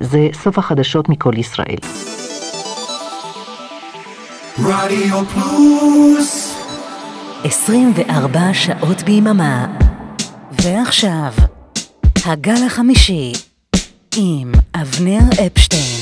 זה סוף החדשות מכל ישראל. רדיו פלוס. 24 שעות ביממה. ועכשיו הגל החמישי עם אבנר אפשטיין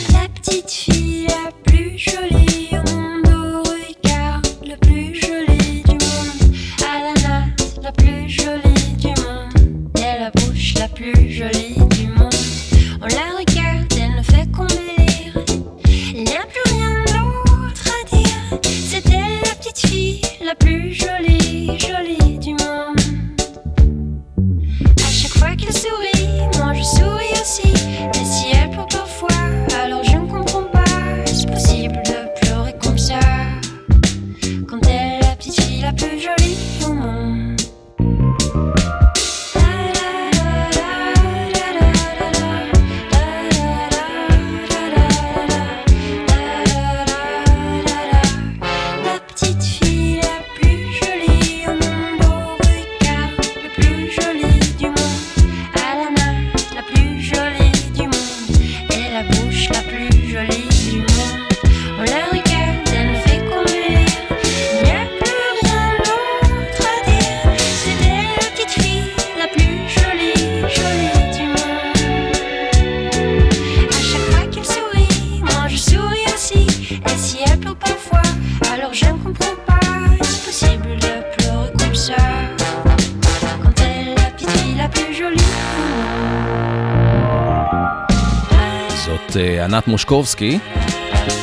ענת מושקובסקי,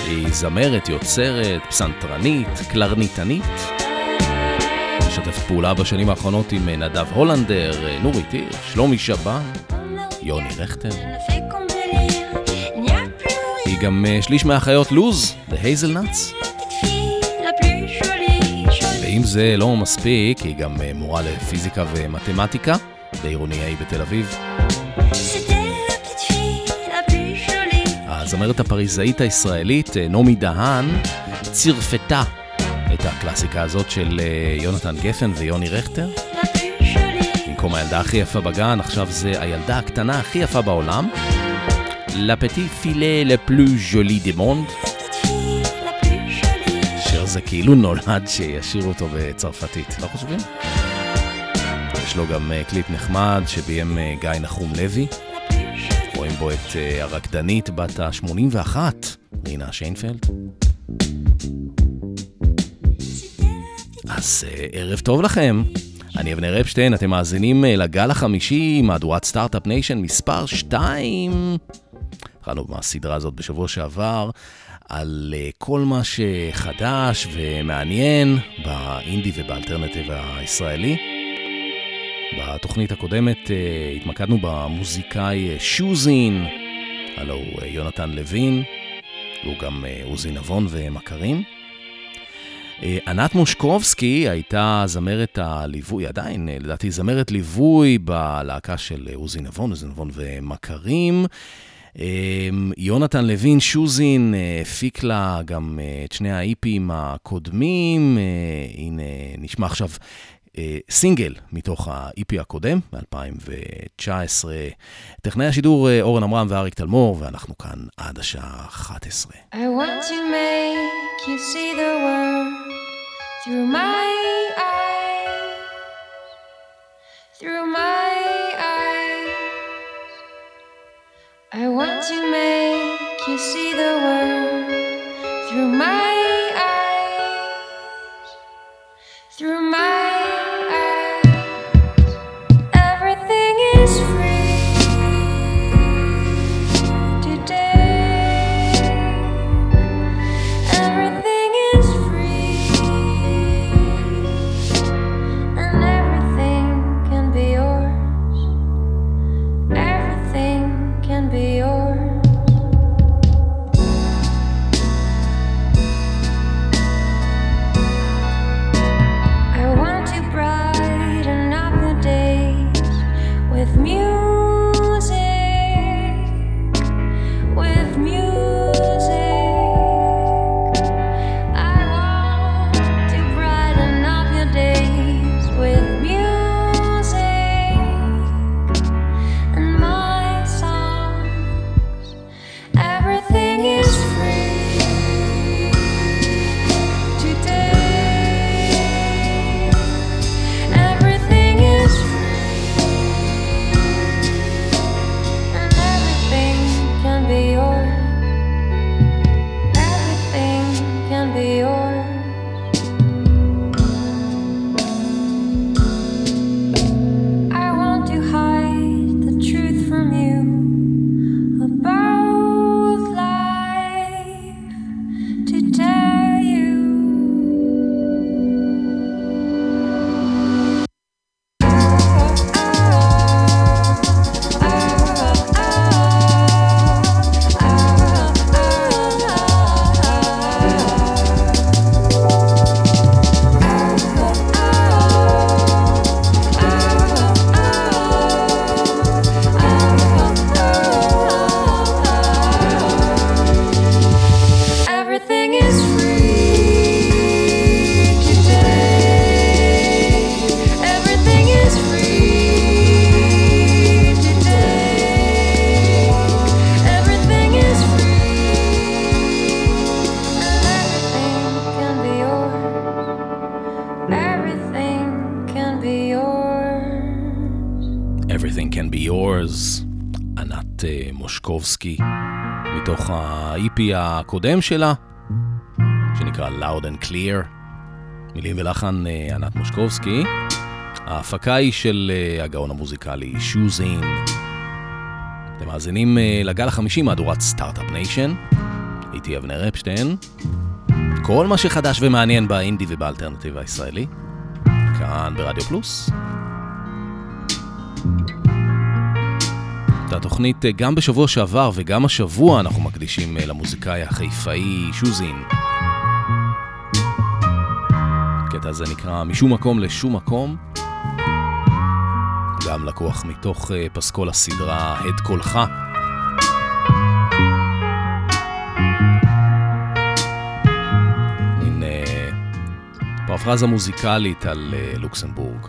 היא זמרת, יוצרת, פסנתרנית, קלרניתנית. משתפת פעולה בשנים האחרונות עם נדב הולנדר, נורית הירש, שלומי שבן, יוני רכטר. היא גם אה, שליש מהאחיות לוז, The Hazelnuts. ואם זה לא מספיק, היא גם אה, מורה לפיזיקה ומתמטיקה בעירוני A בתל אביב. הזמרת הפריזאית הישראלית אה, נעמי דהן צרפתה את הקלאסיקה הזאת של אה, יונתן גפן ויוני רכטר. במקום הילדה הכי יפה בגן, עכשיו זה הילדה הקטנה הכי יפה בעולם. La petite fille la plus jolie du monde. שיר זה כאילו נולד שישיר אותו בצרפתית, לא חושבים? יש לו גם אה, קליפ נחמד שביים גיא נחום לוי. בו את אה, הרקדנית בת ה-81, רינה שיינפלד. אז אה, ערב טוב לכם. אני אבנר אפשטיין, אתם מאזינים אה, לגל החמישי, מהדורת סטארט-אפ ניישן מספר 2. התחלנו מהסדרה הזאת בשבוע שעבר, על כל מה שחדש ומעניין באינדי ובאלטרנטיב הישראלי. בתוכנית הקודמת uh, התמקדנו במוזיקאי uh, שוזין, הלו הוא uh, יונתן לוין, והוא גם עוזי נבון ומכרים. ענת מושקובסקי הייתה זמרת הליווי, עדיין לדעתי זמרת ליווי בלהקה של עוזי נבון, עוזי נבון ומכרים. יונתן לוין שוזין הפיק לה גם את שני האיפים הקודמים, הנה נשמע עכשיו אה, סינגל מתוך ה-EP הקודם, מ-2019. טכנאי השידור אה, אורן עמרם ואריק תלמור, ואנחנו כאן עד השעה 11. I want to make you see the world through my eyes, through my eyes. I want to make you see the world through my eyes, מתוך ה-EP הקודם שלה, שנקרא Loud and Clear. מילים ולחן ענת מושקובסקי. ההפקה היא של הגאון המוזיקלי שוזין. אתם מאזינים לגל החמישי מהדורת סטארט-אפ ניישן. איתי אבנר אפשטיין. כל מה שחדש ומעניין באינדי ובאלטרנטיבה הישראלי. כאן ברדיו פלוס. התוכנית גם בשבוע שעבר וגם השבוע אנחנו מקדישים למוזיקאי החיפאי שוזין. הקטע הזה נקרא משום מקום לשום מקום. גם לקוח מתוך פסקול הסדרה הד קולך. מין פרפרזה מוזיקלית על לוקסמבורג.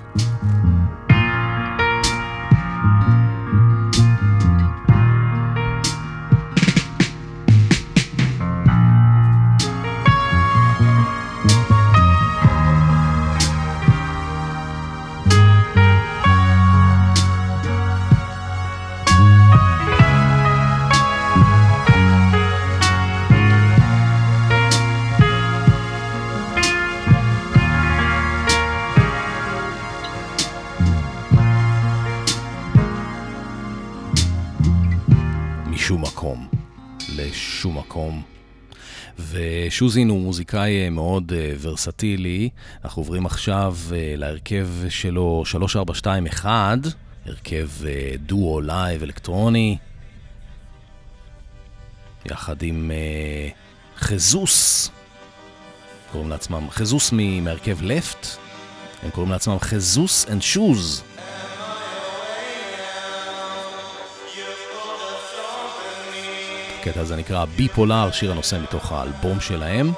שוזין הוא מוזיקאי מאוד ורסטילי, אנחנו עוברים עכשיו להרכב שלו 3421, הרכב דואו live אלקטרוני, יחד עם חזוס, קוראים לעצמם חזוס מהרכב לפט, הם קוראים לעצמם חזוס and שוז. הקטע הזה נקרא ביפולר, שיר הנושא מתוך האלבום שלהם.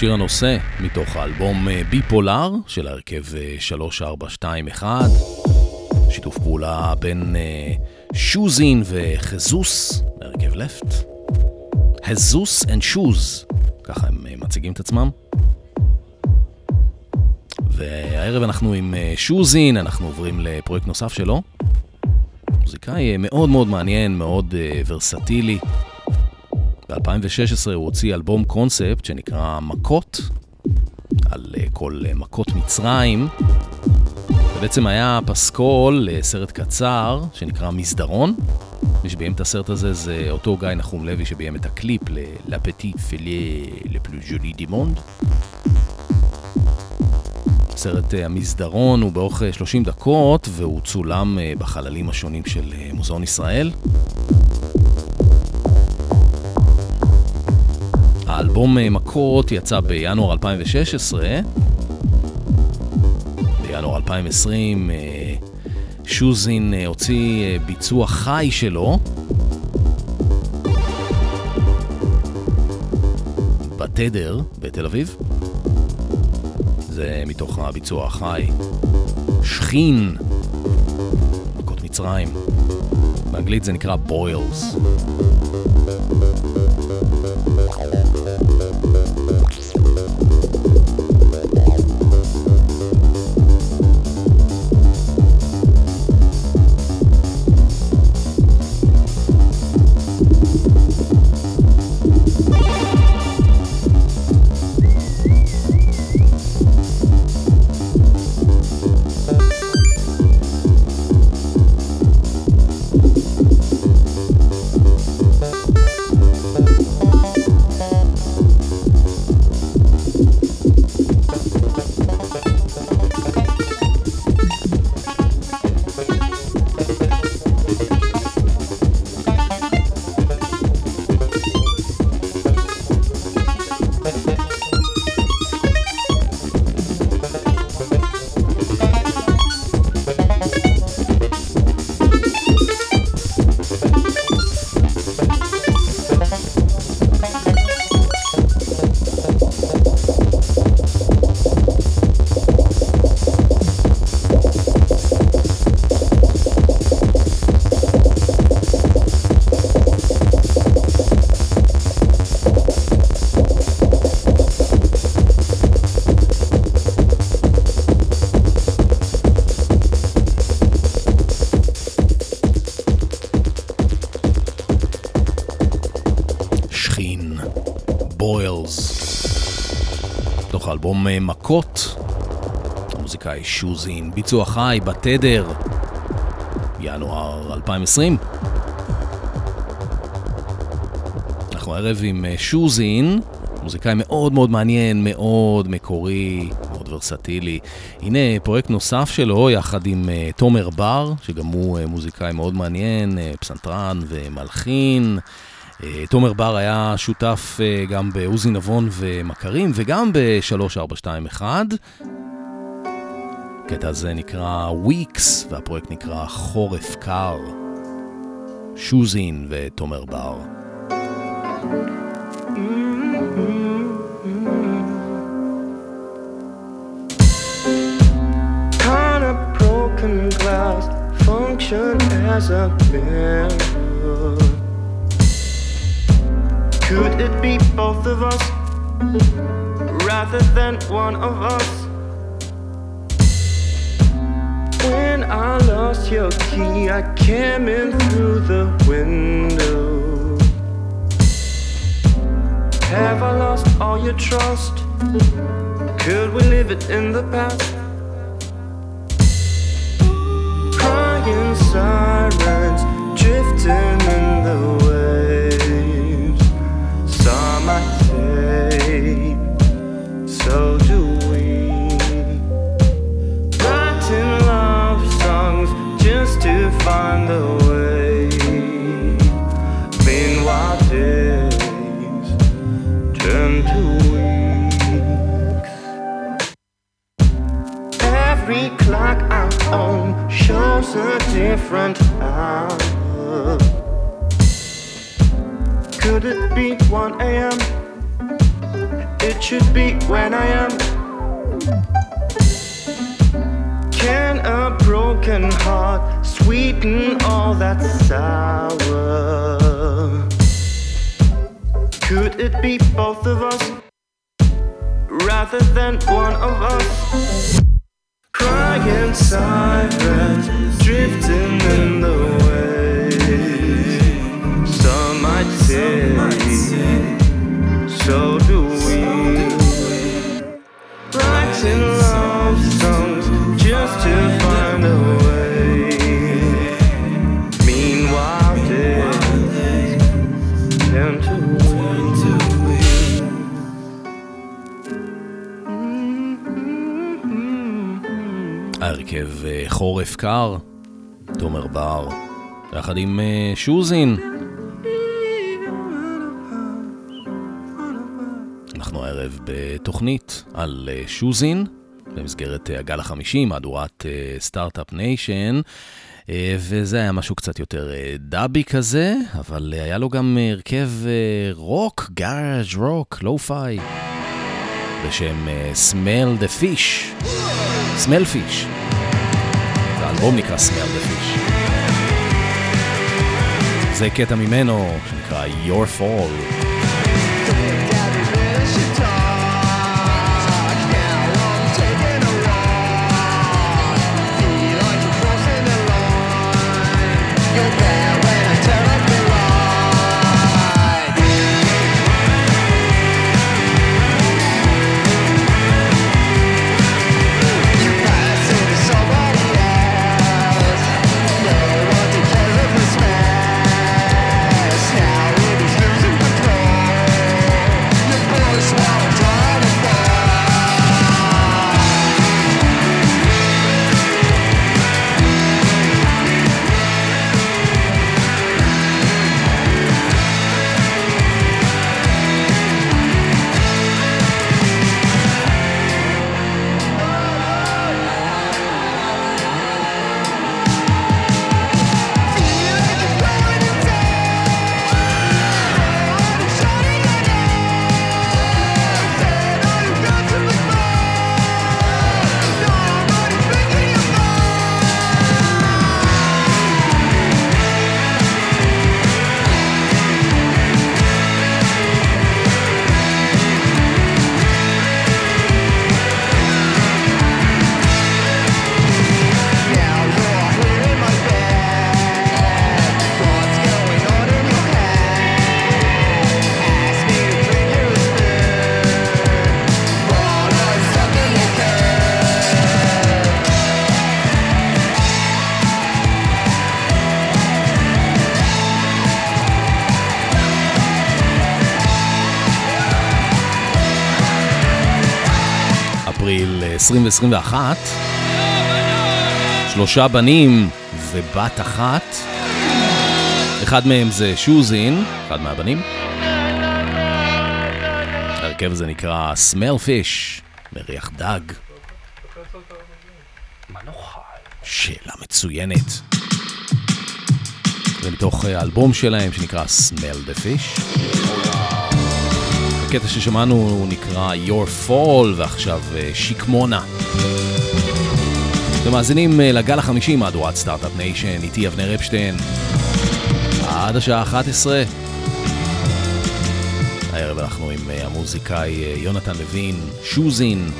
שיר הנושא מתוך האלבום Bipolar של ההרכב 3421, שיתוף פעולה בין שוזין וחזוס מהרכב לפט. חזוס and שוז, ככה הם מציגים את עצמם. והערב אנחנו עם שוזין, אנחנו עוברים לפרויקט נוסף שלו. מוזיקאי מאוד מאוד מעניין, מאוד ורסטילי. ב-2016 הוא הוציא אלבום קונספט שנקרא מכות, על אה, כל אה, מכות מצרים. ובעצם היה פסקול לסרט קצר שנקרא מסדרון. מי שביים את הסרט הזה זה אותו גיא נחום לוי שביים את הקליפ ל"La petite fille la plus jolie du monde". סרט אה, המסדרון הוא באורך 30 דקות והוא צולם בחללים השונים של מוזיאון ישראל. האלבום אה, מכות יצא בינואר 2016. בינואר 2020 אה, שוזין אה, הוציא ביצוע חי שלו. בתדר בתל אביב. זה מתוך הביצוע החי. שכין, מכות מצרים. באנגלית זה נקרא בוילס. מכות. המוזיקאי שוזין, ביצוע חי בתדר, ינואר 2020. אנחנו ערב עם אה, שוזין, מוזיקאי מאוד מאוד מעניין, מאוד מקורי, מאוד ורסטילי. הנה פרויקט נוסף שלו יחד עם uh, תומר בר, שגם הוא uh, מוזיקאי מאוד מעניין, פסנתרן ומלחין. אה, תומר בר היה שותף אה, גם בעוזי נבון ומכרים וגם ב-3421. הקטע הזה נקרא וויקס והפרויקט נקרא חורף קר. שוזין ותומר בר. function as a mirror Could it be both of us rather than one of us? When I lost your key, I came in through the window. Have I lost all your trust? Could we leave it in the past? Crying sirens drifting in the shows a different hour. Could it be 1 a.m.? it should be when I am. Can a broken heart sweeten all that sour? Could it be both of us rather than one of us? Crying sirens drifting קר, תומר בר, יחד עם אה, שוזין. אנחנו הערב בתוכנית על אה, שוזין, במסגרת הגל החמישי, מהדורת סטארט-אפ ניישן. וזה היה משהו קצת יותר dubby כזה, אבל היה לו גם הרכב רוק, גאראז' רוק, lo-fi, בשם Smell the Fish. Smell Fish. האלבום נקרא Smell the Fish. זה קטע ממנו שנקרא Your Fall. אפריל 2021. שלושה בנים ובת אחת. אחד מהם זה שוזין, אחד מהבנים. ההרכב הזה נקרא סמל פיש, מריח דג. שאלה מצוינת. זה מתוך האלבום שלהם שנקרא Smell the Fish. הקטע ששמענו הוא נקרא Your Fall, ועכשיו אה, שיקמונה. אתם מאזינים אה, לגל החמישי מהדורת סטארט-אפ ניישן, איתי אבנר אפשטיין, עד השעה 11. הערב אנחנו עם אה, המוזיקאי יונתן לוין, שוזין.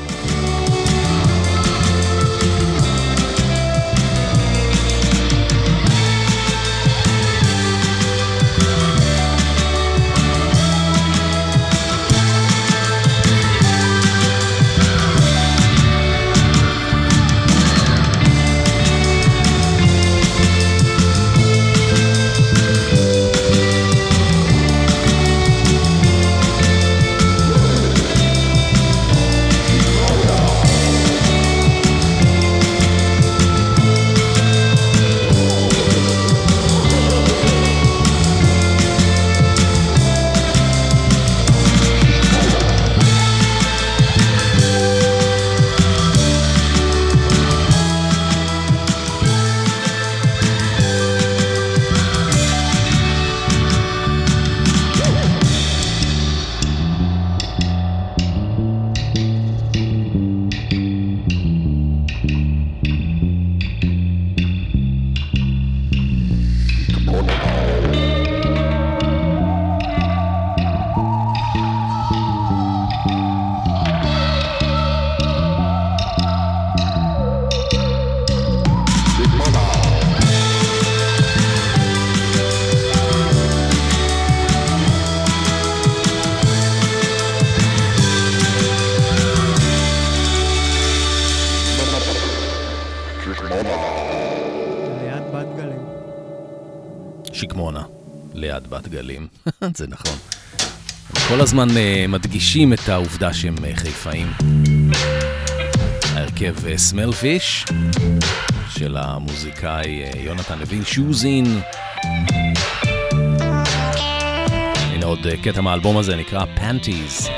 גלים. זה נכון. כל הזמן uh, מדגישים את העובדה שהם uh, חיפאים. ההרכב סמלפיש uh, של המוזיקאי uh, יונתן לוין שוזין. הנה עוד uh, קטע מהאלבום הזה נקרא Panties.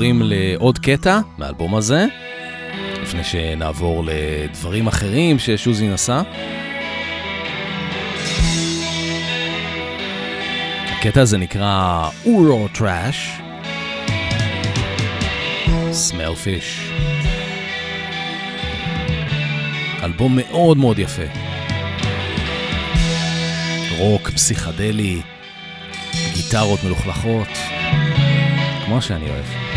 עוברים לעוד קטע מהאלבום הזה, לפני שנעבור לדברים אחרים ששוזין עשה. הקטע הזה נקרא אורו טראש. סמל פיש. אלבום מאוד מאוד יפה. רוק פסיכדלי, גיטרות מלוכלכות, כמו שאני אוהב.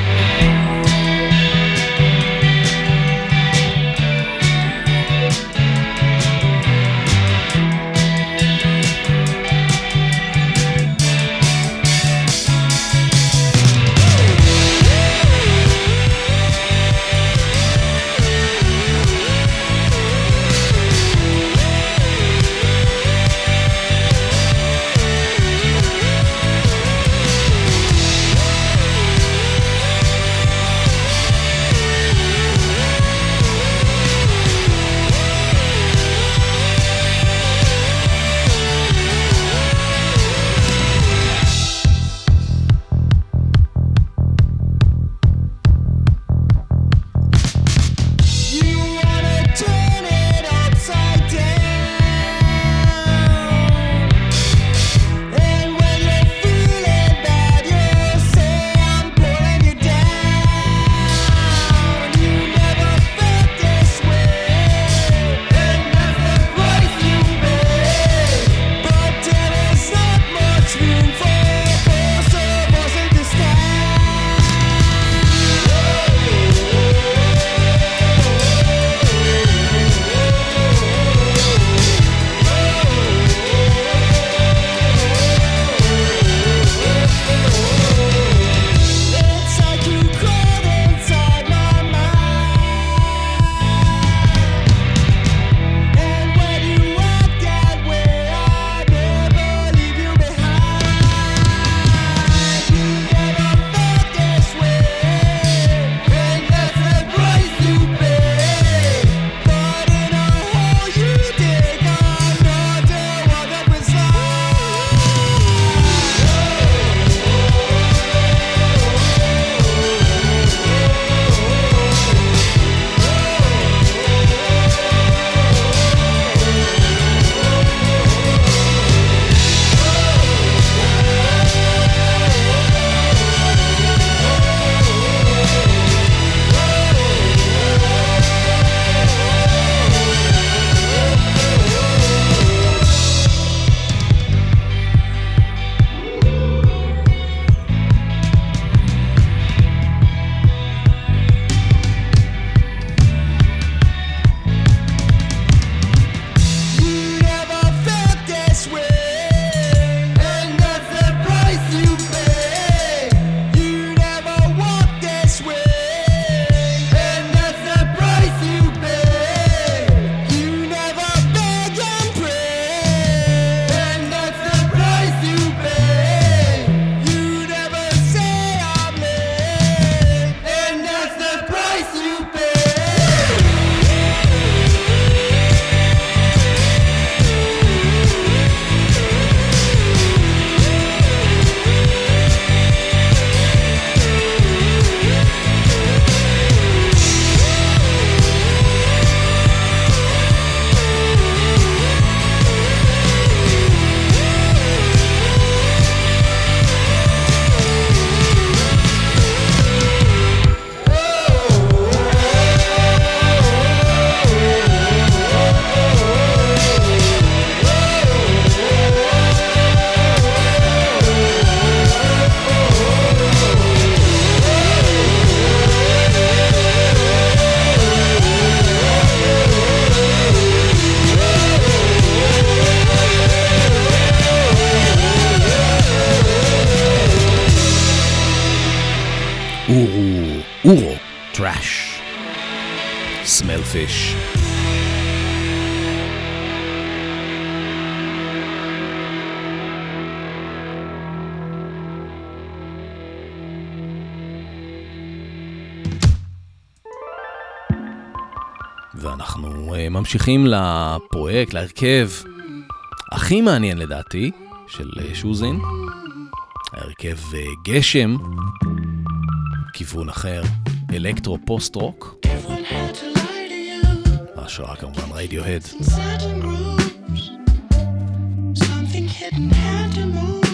אורו, אורו, טראש. סמל פיש. ואנחנו אה, ממשיכים לפרויקט, להרכב הכי מעניין לדעתי, של אה, שוזין. הרכב אה, גשם. כיוון אחר, אלקטרו פוסט-רוק. השראה כמובן Radiohead. Something hidden had to move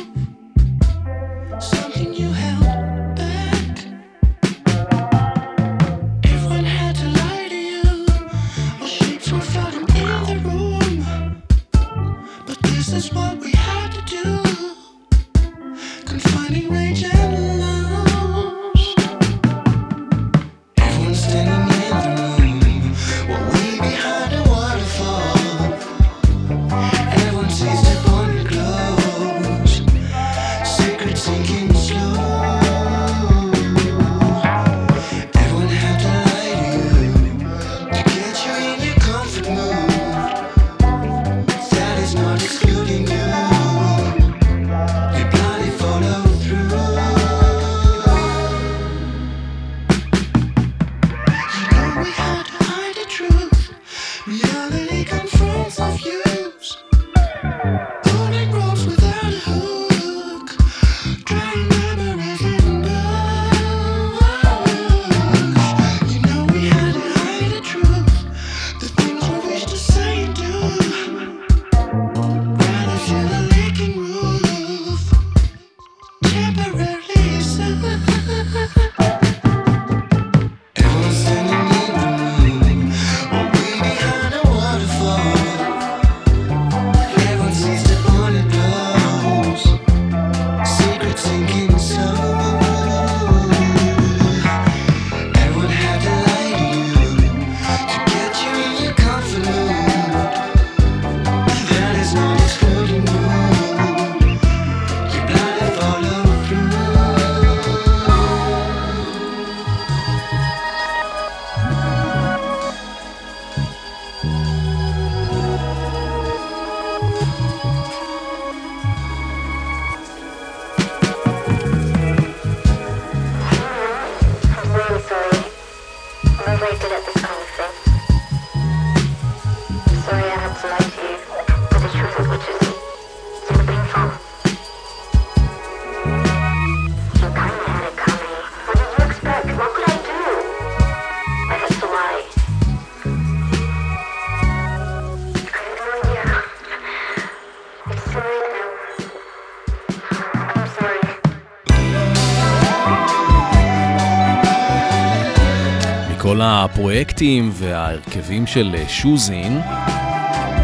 הפרויקטים וההרכבים של אה, שוזין,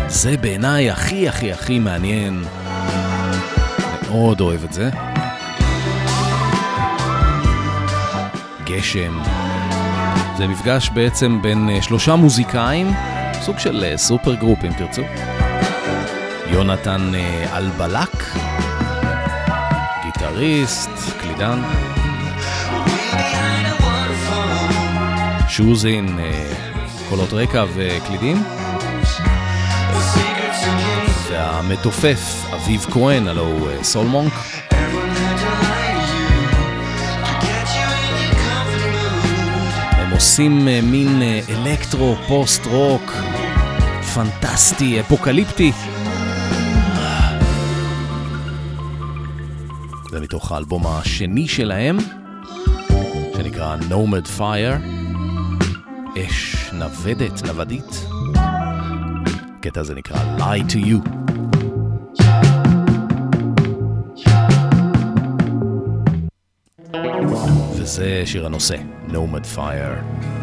זה בעיניי הכי הכי הכי מעניין. מאוד אוהב את זה. גשם. זה מפגש בעצם בין אה, שלושה מוזיקאים, סוג של אה, supergroup אם תרצו. יונתן אלבלק, גיטריסט, קלידן. שוזין, אה, קולות רקע וקלידים. והמתופף אביב כהן, הלא הוא Sol Monk. הם עושים אה, מין אלקטרו, פוסט רוק, פנטסטי, אפוקליפטי. זה מתוך האלבום השני שלהם, שנקרא Nomad Fire. אש, נוודת, נוודית. קטע זה נקרא Lie to You. וזה שיר הנושא, Nomad Fire.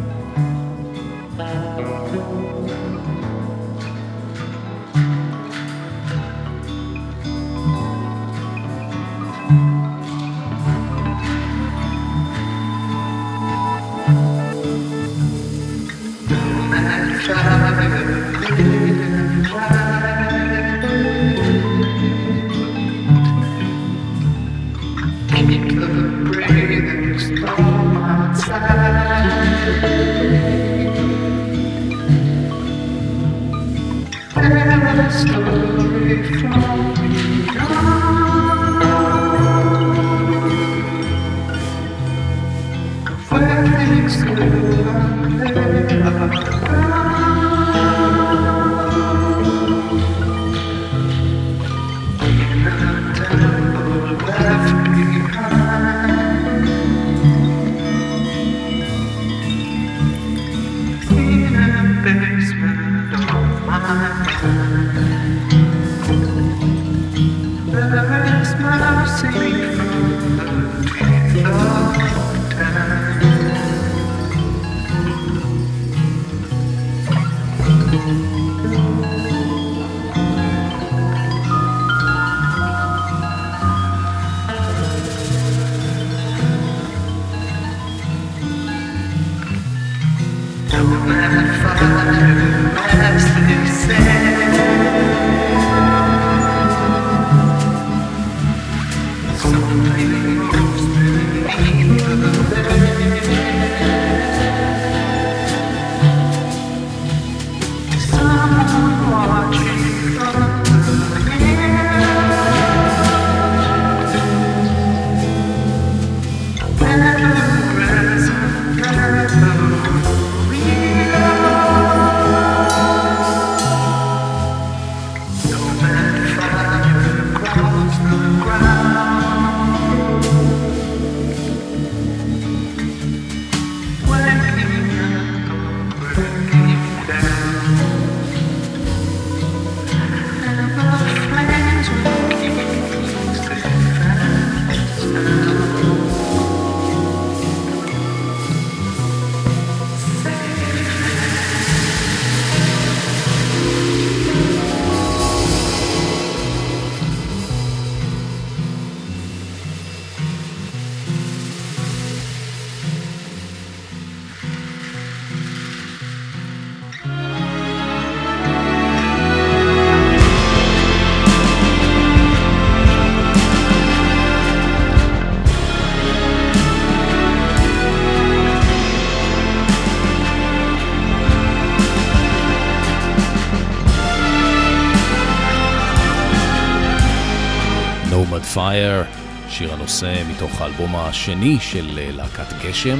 Fire, שיר הנושא מתוך האלבום השני של אה, להקת גשם.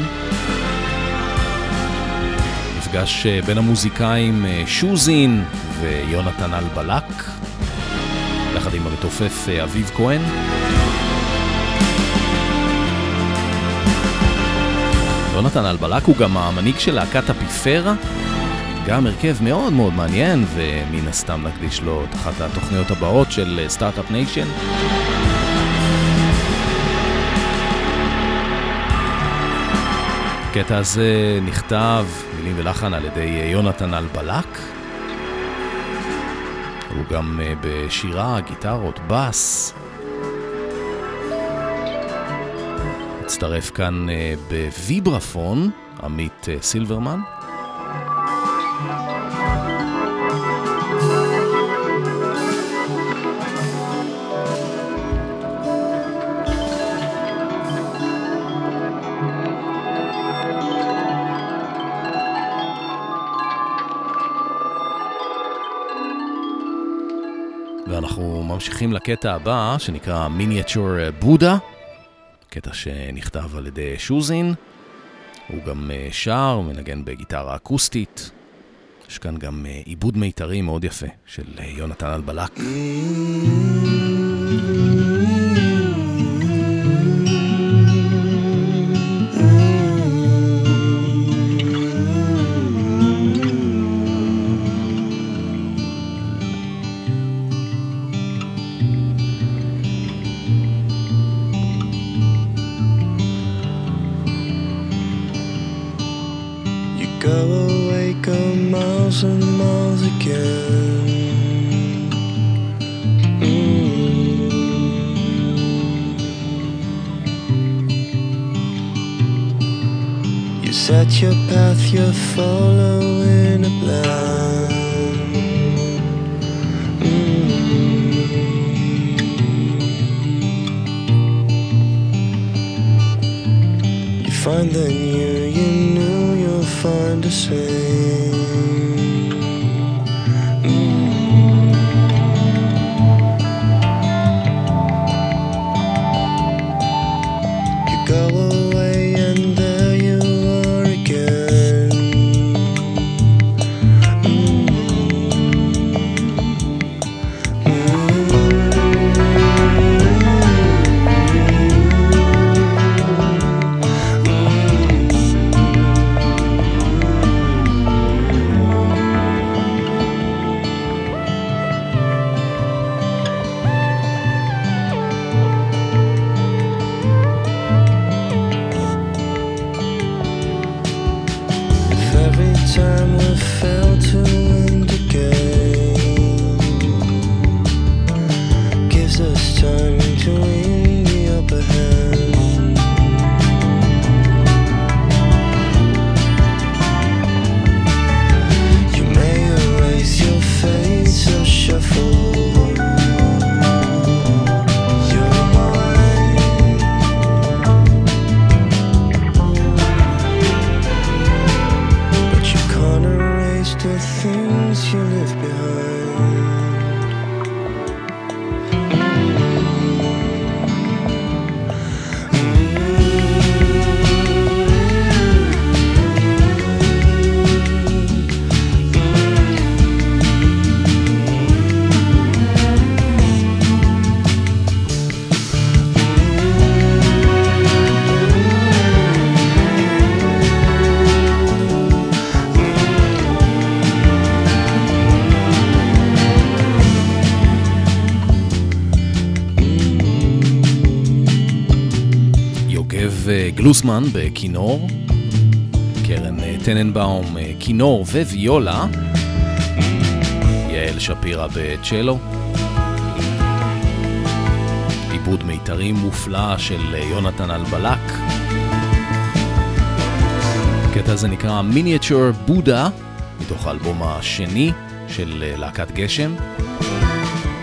מפגש אה, בין המוזיקאים אה, שוזין ויונתן אלבלק, יחד עם המתופף אביב כהן. יונתן אלבלק הוא גם המנהיג של להקת אפיפרה, גם הרכב מאוד מאוד מעניין, ומן הסתם נקדיש לו את אחת התוכניות הבאות של Start-Up Nation. הקטע הזה נכתב, מילים ולחן, על ידי יונתן אלבלק. הוא גם אה, בשירה, גיטרות, בס. הצטרף כאן אה, בוויברפון, עמית אה, סילברמן. ממשיכים לקטע הבא, שנקרא מיניאצ'ור בודה, קטע שנכתב על ידי שוזין. הוא גם אה, שר, מנגן בגיטרה אקוסטית. יש כאן גם אה, עיבוד מיתרי מאוד יפה של אה, יונתן אלבלק. Your path, you're following a plan. Mm. You find the new, you knew you'll find the same. גלוסמן בכינור, קרן אה, טננבאום אה, כינור וויולה, יעל שפירא בצ'לו, עיבוד מיתרים מופלא של אה, יונתן אלבלק. הקטע הזה נקרא מיניאצ'ור בודה, מתוך האלבום השני של להקת גשם,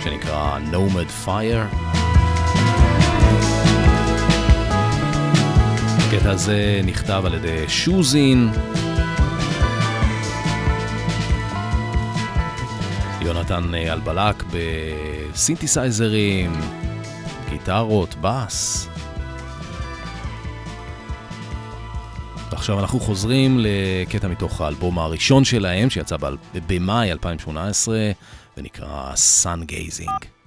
שנקרא Nomad Fire. הקטע הזה נכתב על ידי שוזין. יונתן אה, אלבלק בסינתסייזרים, גיטרות, בס. ועכשיו אנחנו חוזרים לקטע מתוך האלבום הראשון שלהם, שיצא במאי 2018, ונקרא Sun Gazing.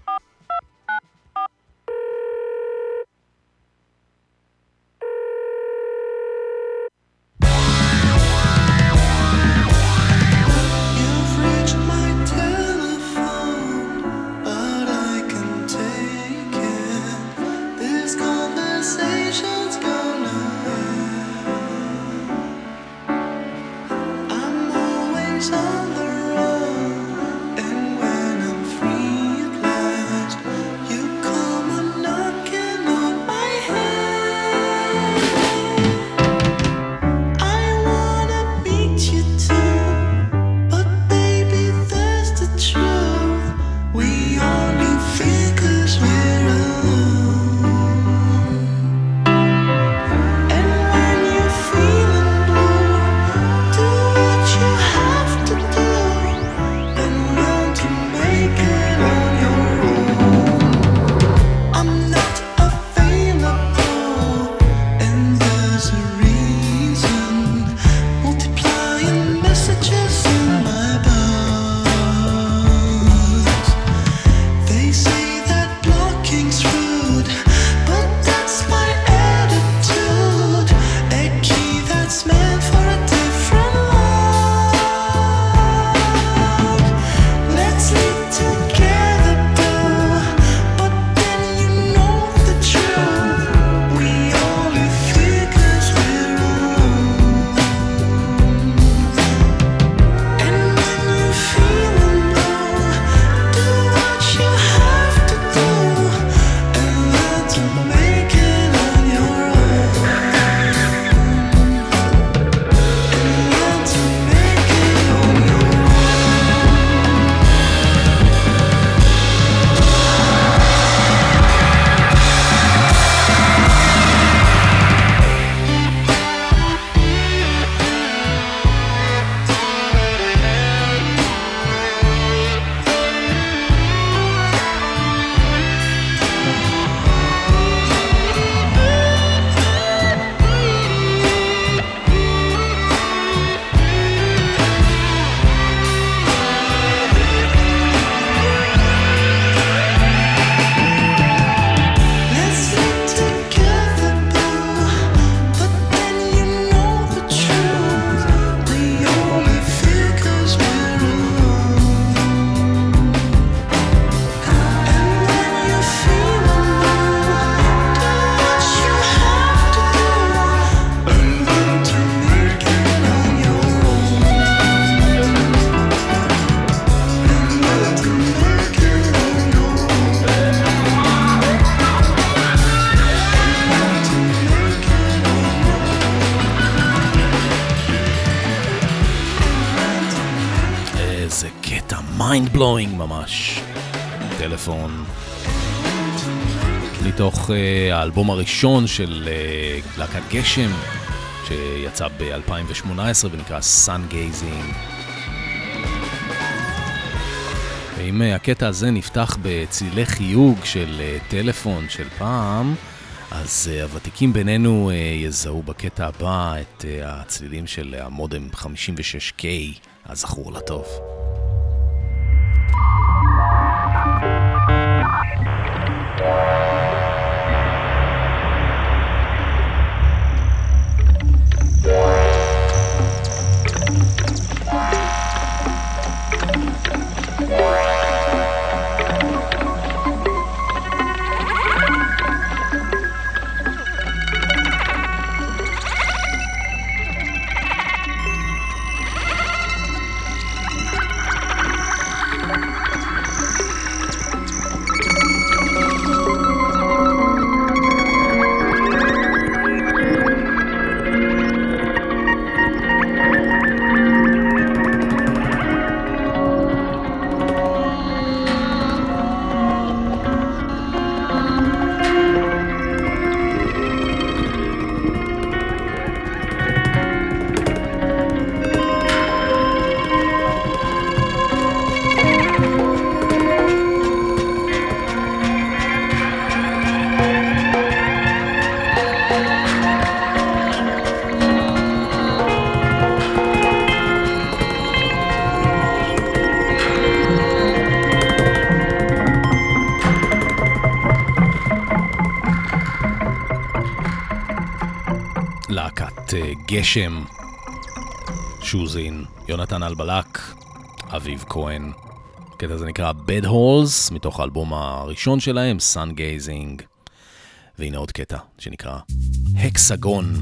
mind blowing ממש. טלפון. מתוך אה, האלבום הראשון של אה, להקת גשם, שיצא ב-2018 ונקרא Sun Gazing. ואם אה, הקטע הזה נפתח בצלילי חיוג של אה, טלפון של פעם, אז אה, הוותיקים בינינו אה, יזהו בקטע הבא את uh, הצלילים של המודם 56K, הזכור לטוב. גשם, שוזין, יונתן אלבלק, אביב כהן. הקטע הזה נקרא Bed Holes, מתוך האלבום הראשון שלהם, Sun Gazing. והנה עוד קטע שנקרא הקסגון.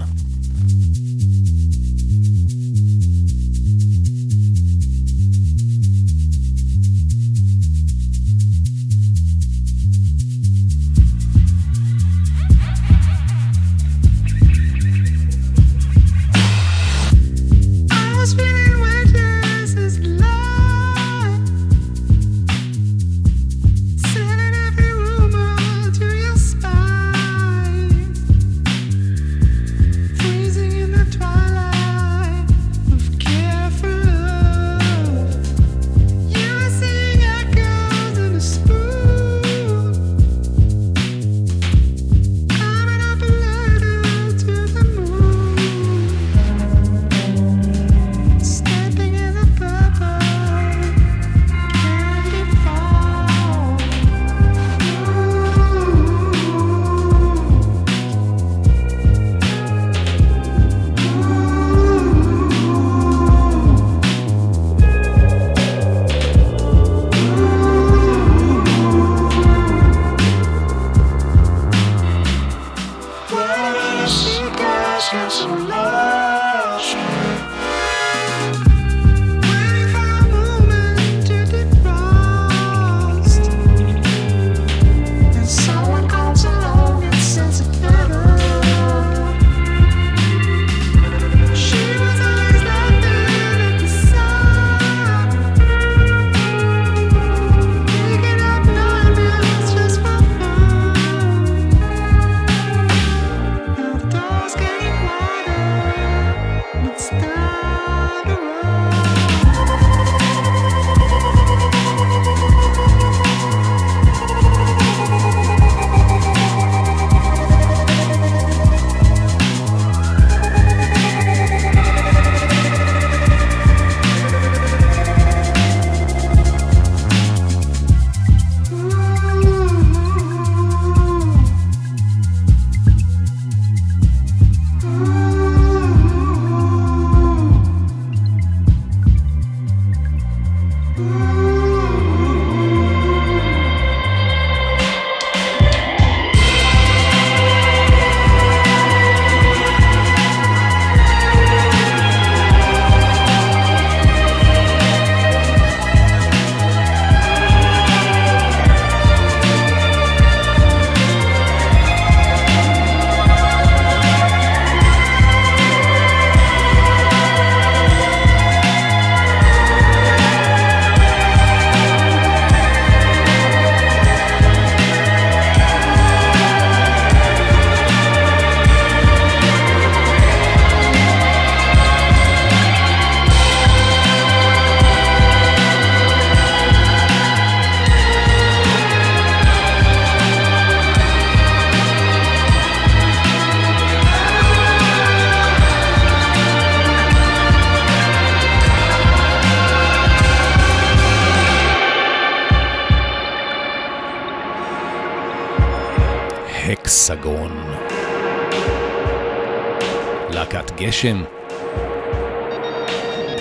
להקת גשם,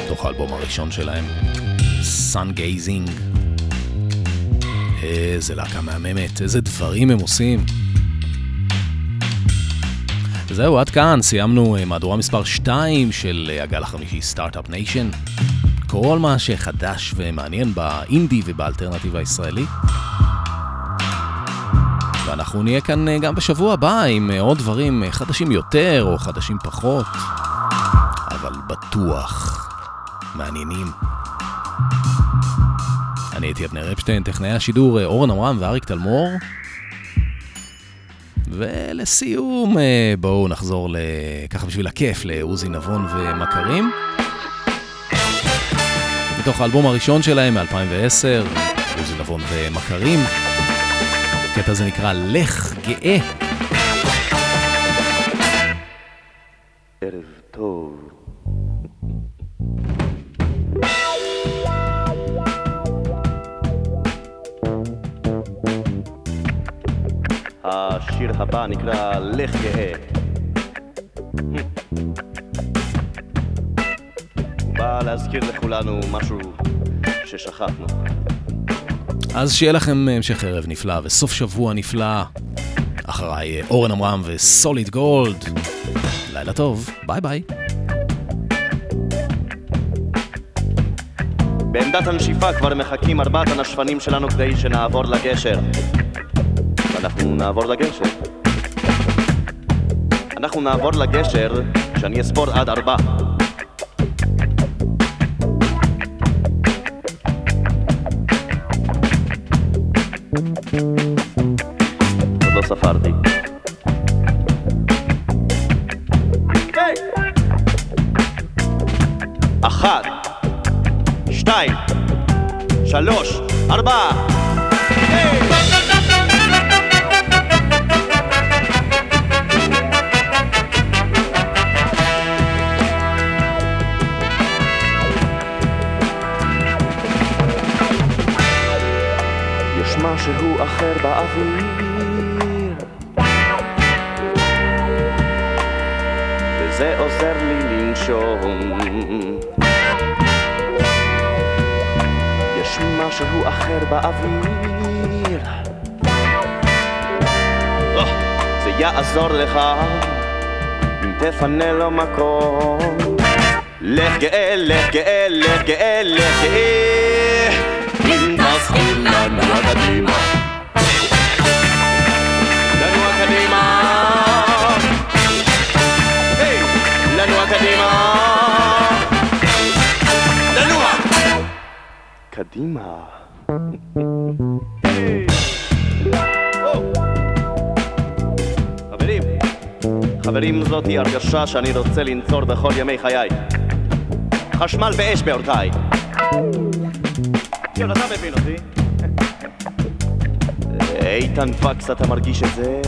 מתוך האלבום הראשון שלהם, Sun Gazing. איזה להקה מהממת, איזה דברים הם עושים. זהו, עד כאן סיימנו אה, מהדורה מספר 2 של אה, הגל החמישי Start-Up Nation. כל מה שחדש ומעניין באינדי ובאלטרנטיב הישראלי. ואנחנו נהיה כאן אה, גם בשבוע הבא עם עוד דברים חדשים יותר או חדשים פחות, בטוח מעניינים. אני הייתי אבנר אפשטיין, טכנאי השידור אורן עמרם ואריק תלמור. ולסיום, אה, בואו נחזור ככה בשביל הכיף לעוזי נבון ומכרים. מתוך האלבום הראשון שלהם מ-2010, עוזי נבון ומכרים. הקטע הזה נקרא לך גאה. הבא נקרא לך גאה. בא להזכיר לכולנו משהו ששכחנו. אז שיהיה לכם המשך ערב נפלא וסוף שבוע נפלא. אחריי אורן עמרם וסוליד גולד. לילה טוב, ביי ביי. בעמדת הנשיפה כבר מחכים ארבעת הנשפנים שלנו כדי שנעבור לגשר. אנחנו נעבור לגשר. אנחנו נעבור לגשר כשאני אספור עד ארבע. לך אם תפנה לו מקום. לך גאה, לך גאה, לך גאה, לך גאה. אם תזכיר לנוע קדימה. לנוע קדימה. לנוע קדימה. לנוע קדימה חברים זאתי הרגשה שאני רוצה לנצור בכל ימי חיי חשמל באש באורתיי יאללה, אתה מבין אותי? איתן פקס, אתה מרגיש את זה?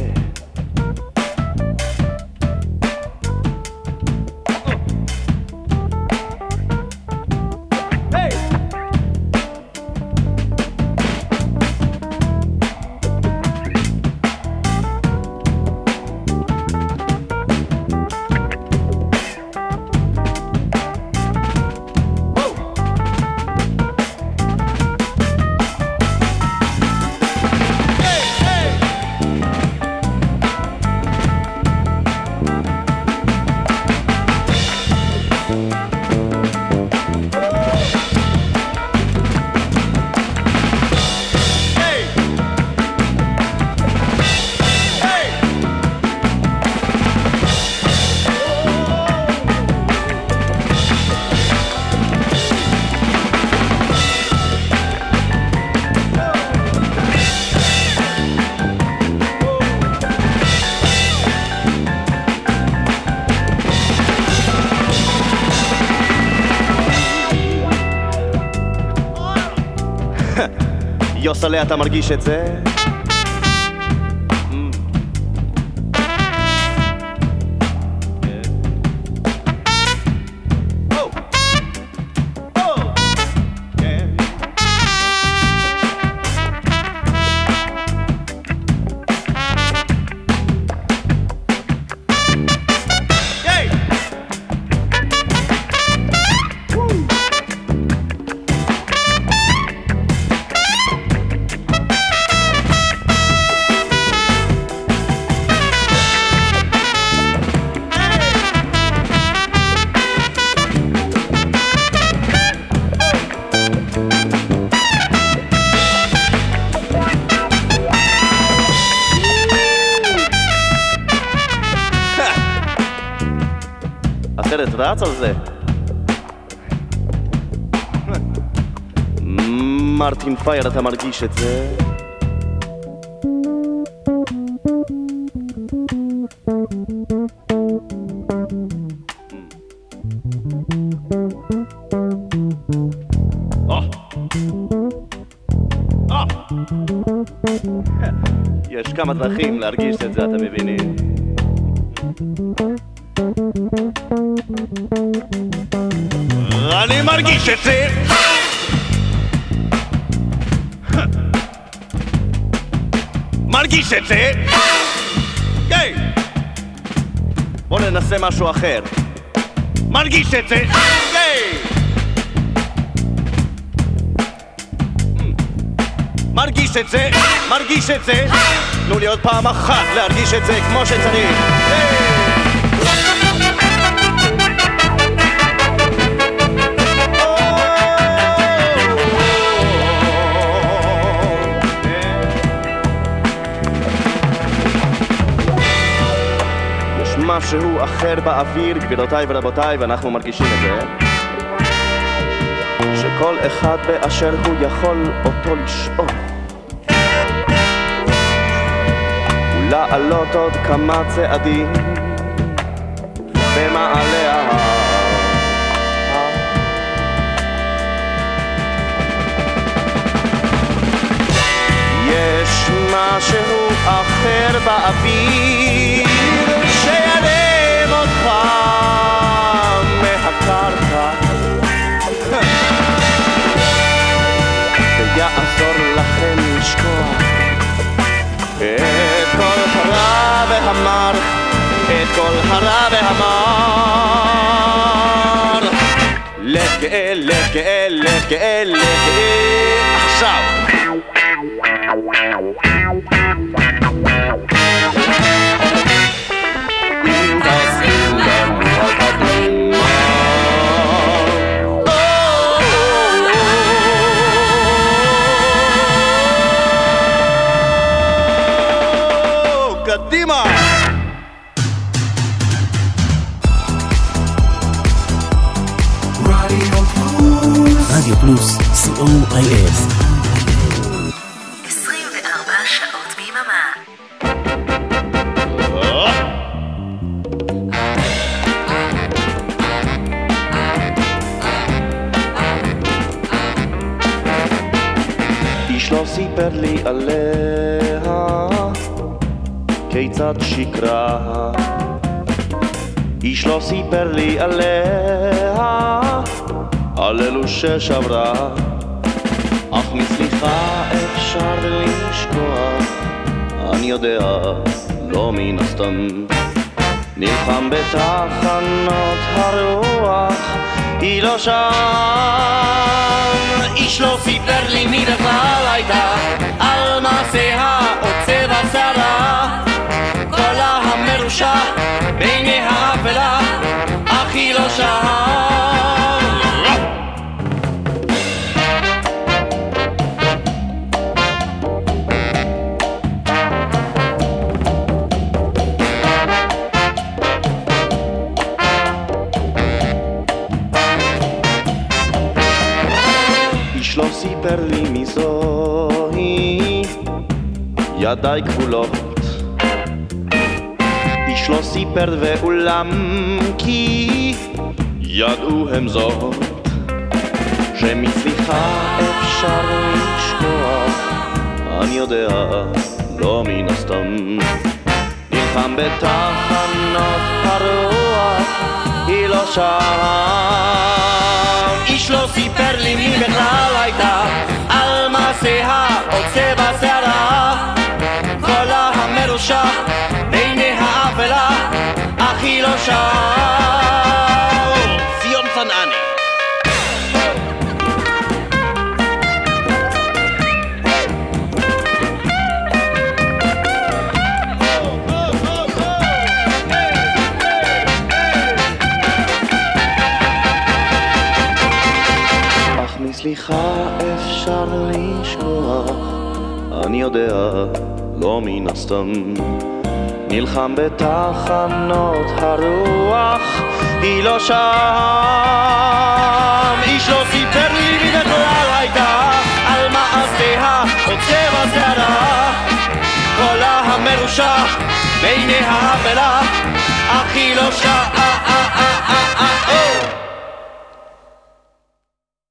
יוסלה, אתה מרגיש את זה? רץ על זה. מרטין פייר, אתה מרגיש את זה? יש כמה דרכים להרגיש את זה, אתם מבינים? את זה! היי! בוא ננסה משהו אחר. מרגיש את זה! היי! מרגיש את זה, מרגיש את זה תנו לי עוד פעם אחת להרגיש את זה כמו שצריך יש משהו אחר באוויר, גבירותיי ורבותיי, ואנחנו מרגישים את זה שכל אחד באשר הוא יכול אותו לשאול. ולעלות עוד כמה צעדים במעלה ההר יש משהו אחר באוויר כל הרע והמר. לך גאה, לך גאה, עכשיו. co.il 24 שעות ביממה. איש לא סיפר לי עליה. כיצד שיקרה? איש לא סיפר לי עליה. על אלו ששברה אפשר לשכוח אני יודע, לא מן הסתם. נלחם בתחנות הרוח היא לא שם. איש לא סיפר לי מי בכלל הייתה על מעשיה או צבע שערה קולה המרושע בעיני האפלה אך היא לא שם ידיי כבולות איש לא סיפר ואולם כי ידעו הם זאת שמצליחה אפשר לשכוח. אני יודע, לא מן הסתם. נלחם בתחנות הרוח היא לא שם. איש לא סיפר לי מי בכלל הייתה על מעשיה או צבע שערה המרושע בעיני האפלה אך היא לא שם ציון צנעני. אך מסליחה אפשר לשכוח, אני יודע, לא מן הסתם. נלחם בתחנות הרוח, היא לא שם. איש לא סיפר לי מי בכלל הייתה על מעשיה או צבע שערה קולה המרושע בעיני האפלה אך היא לא שאלה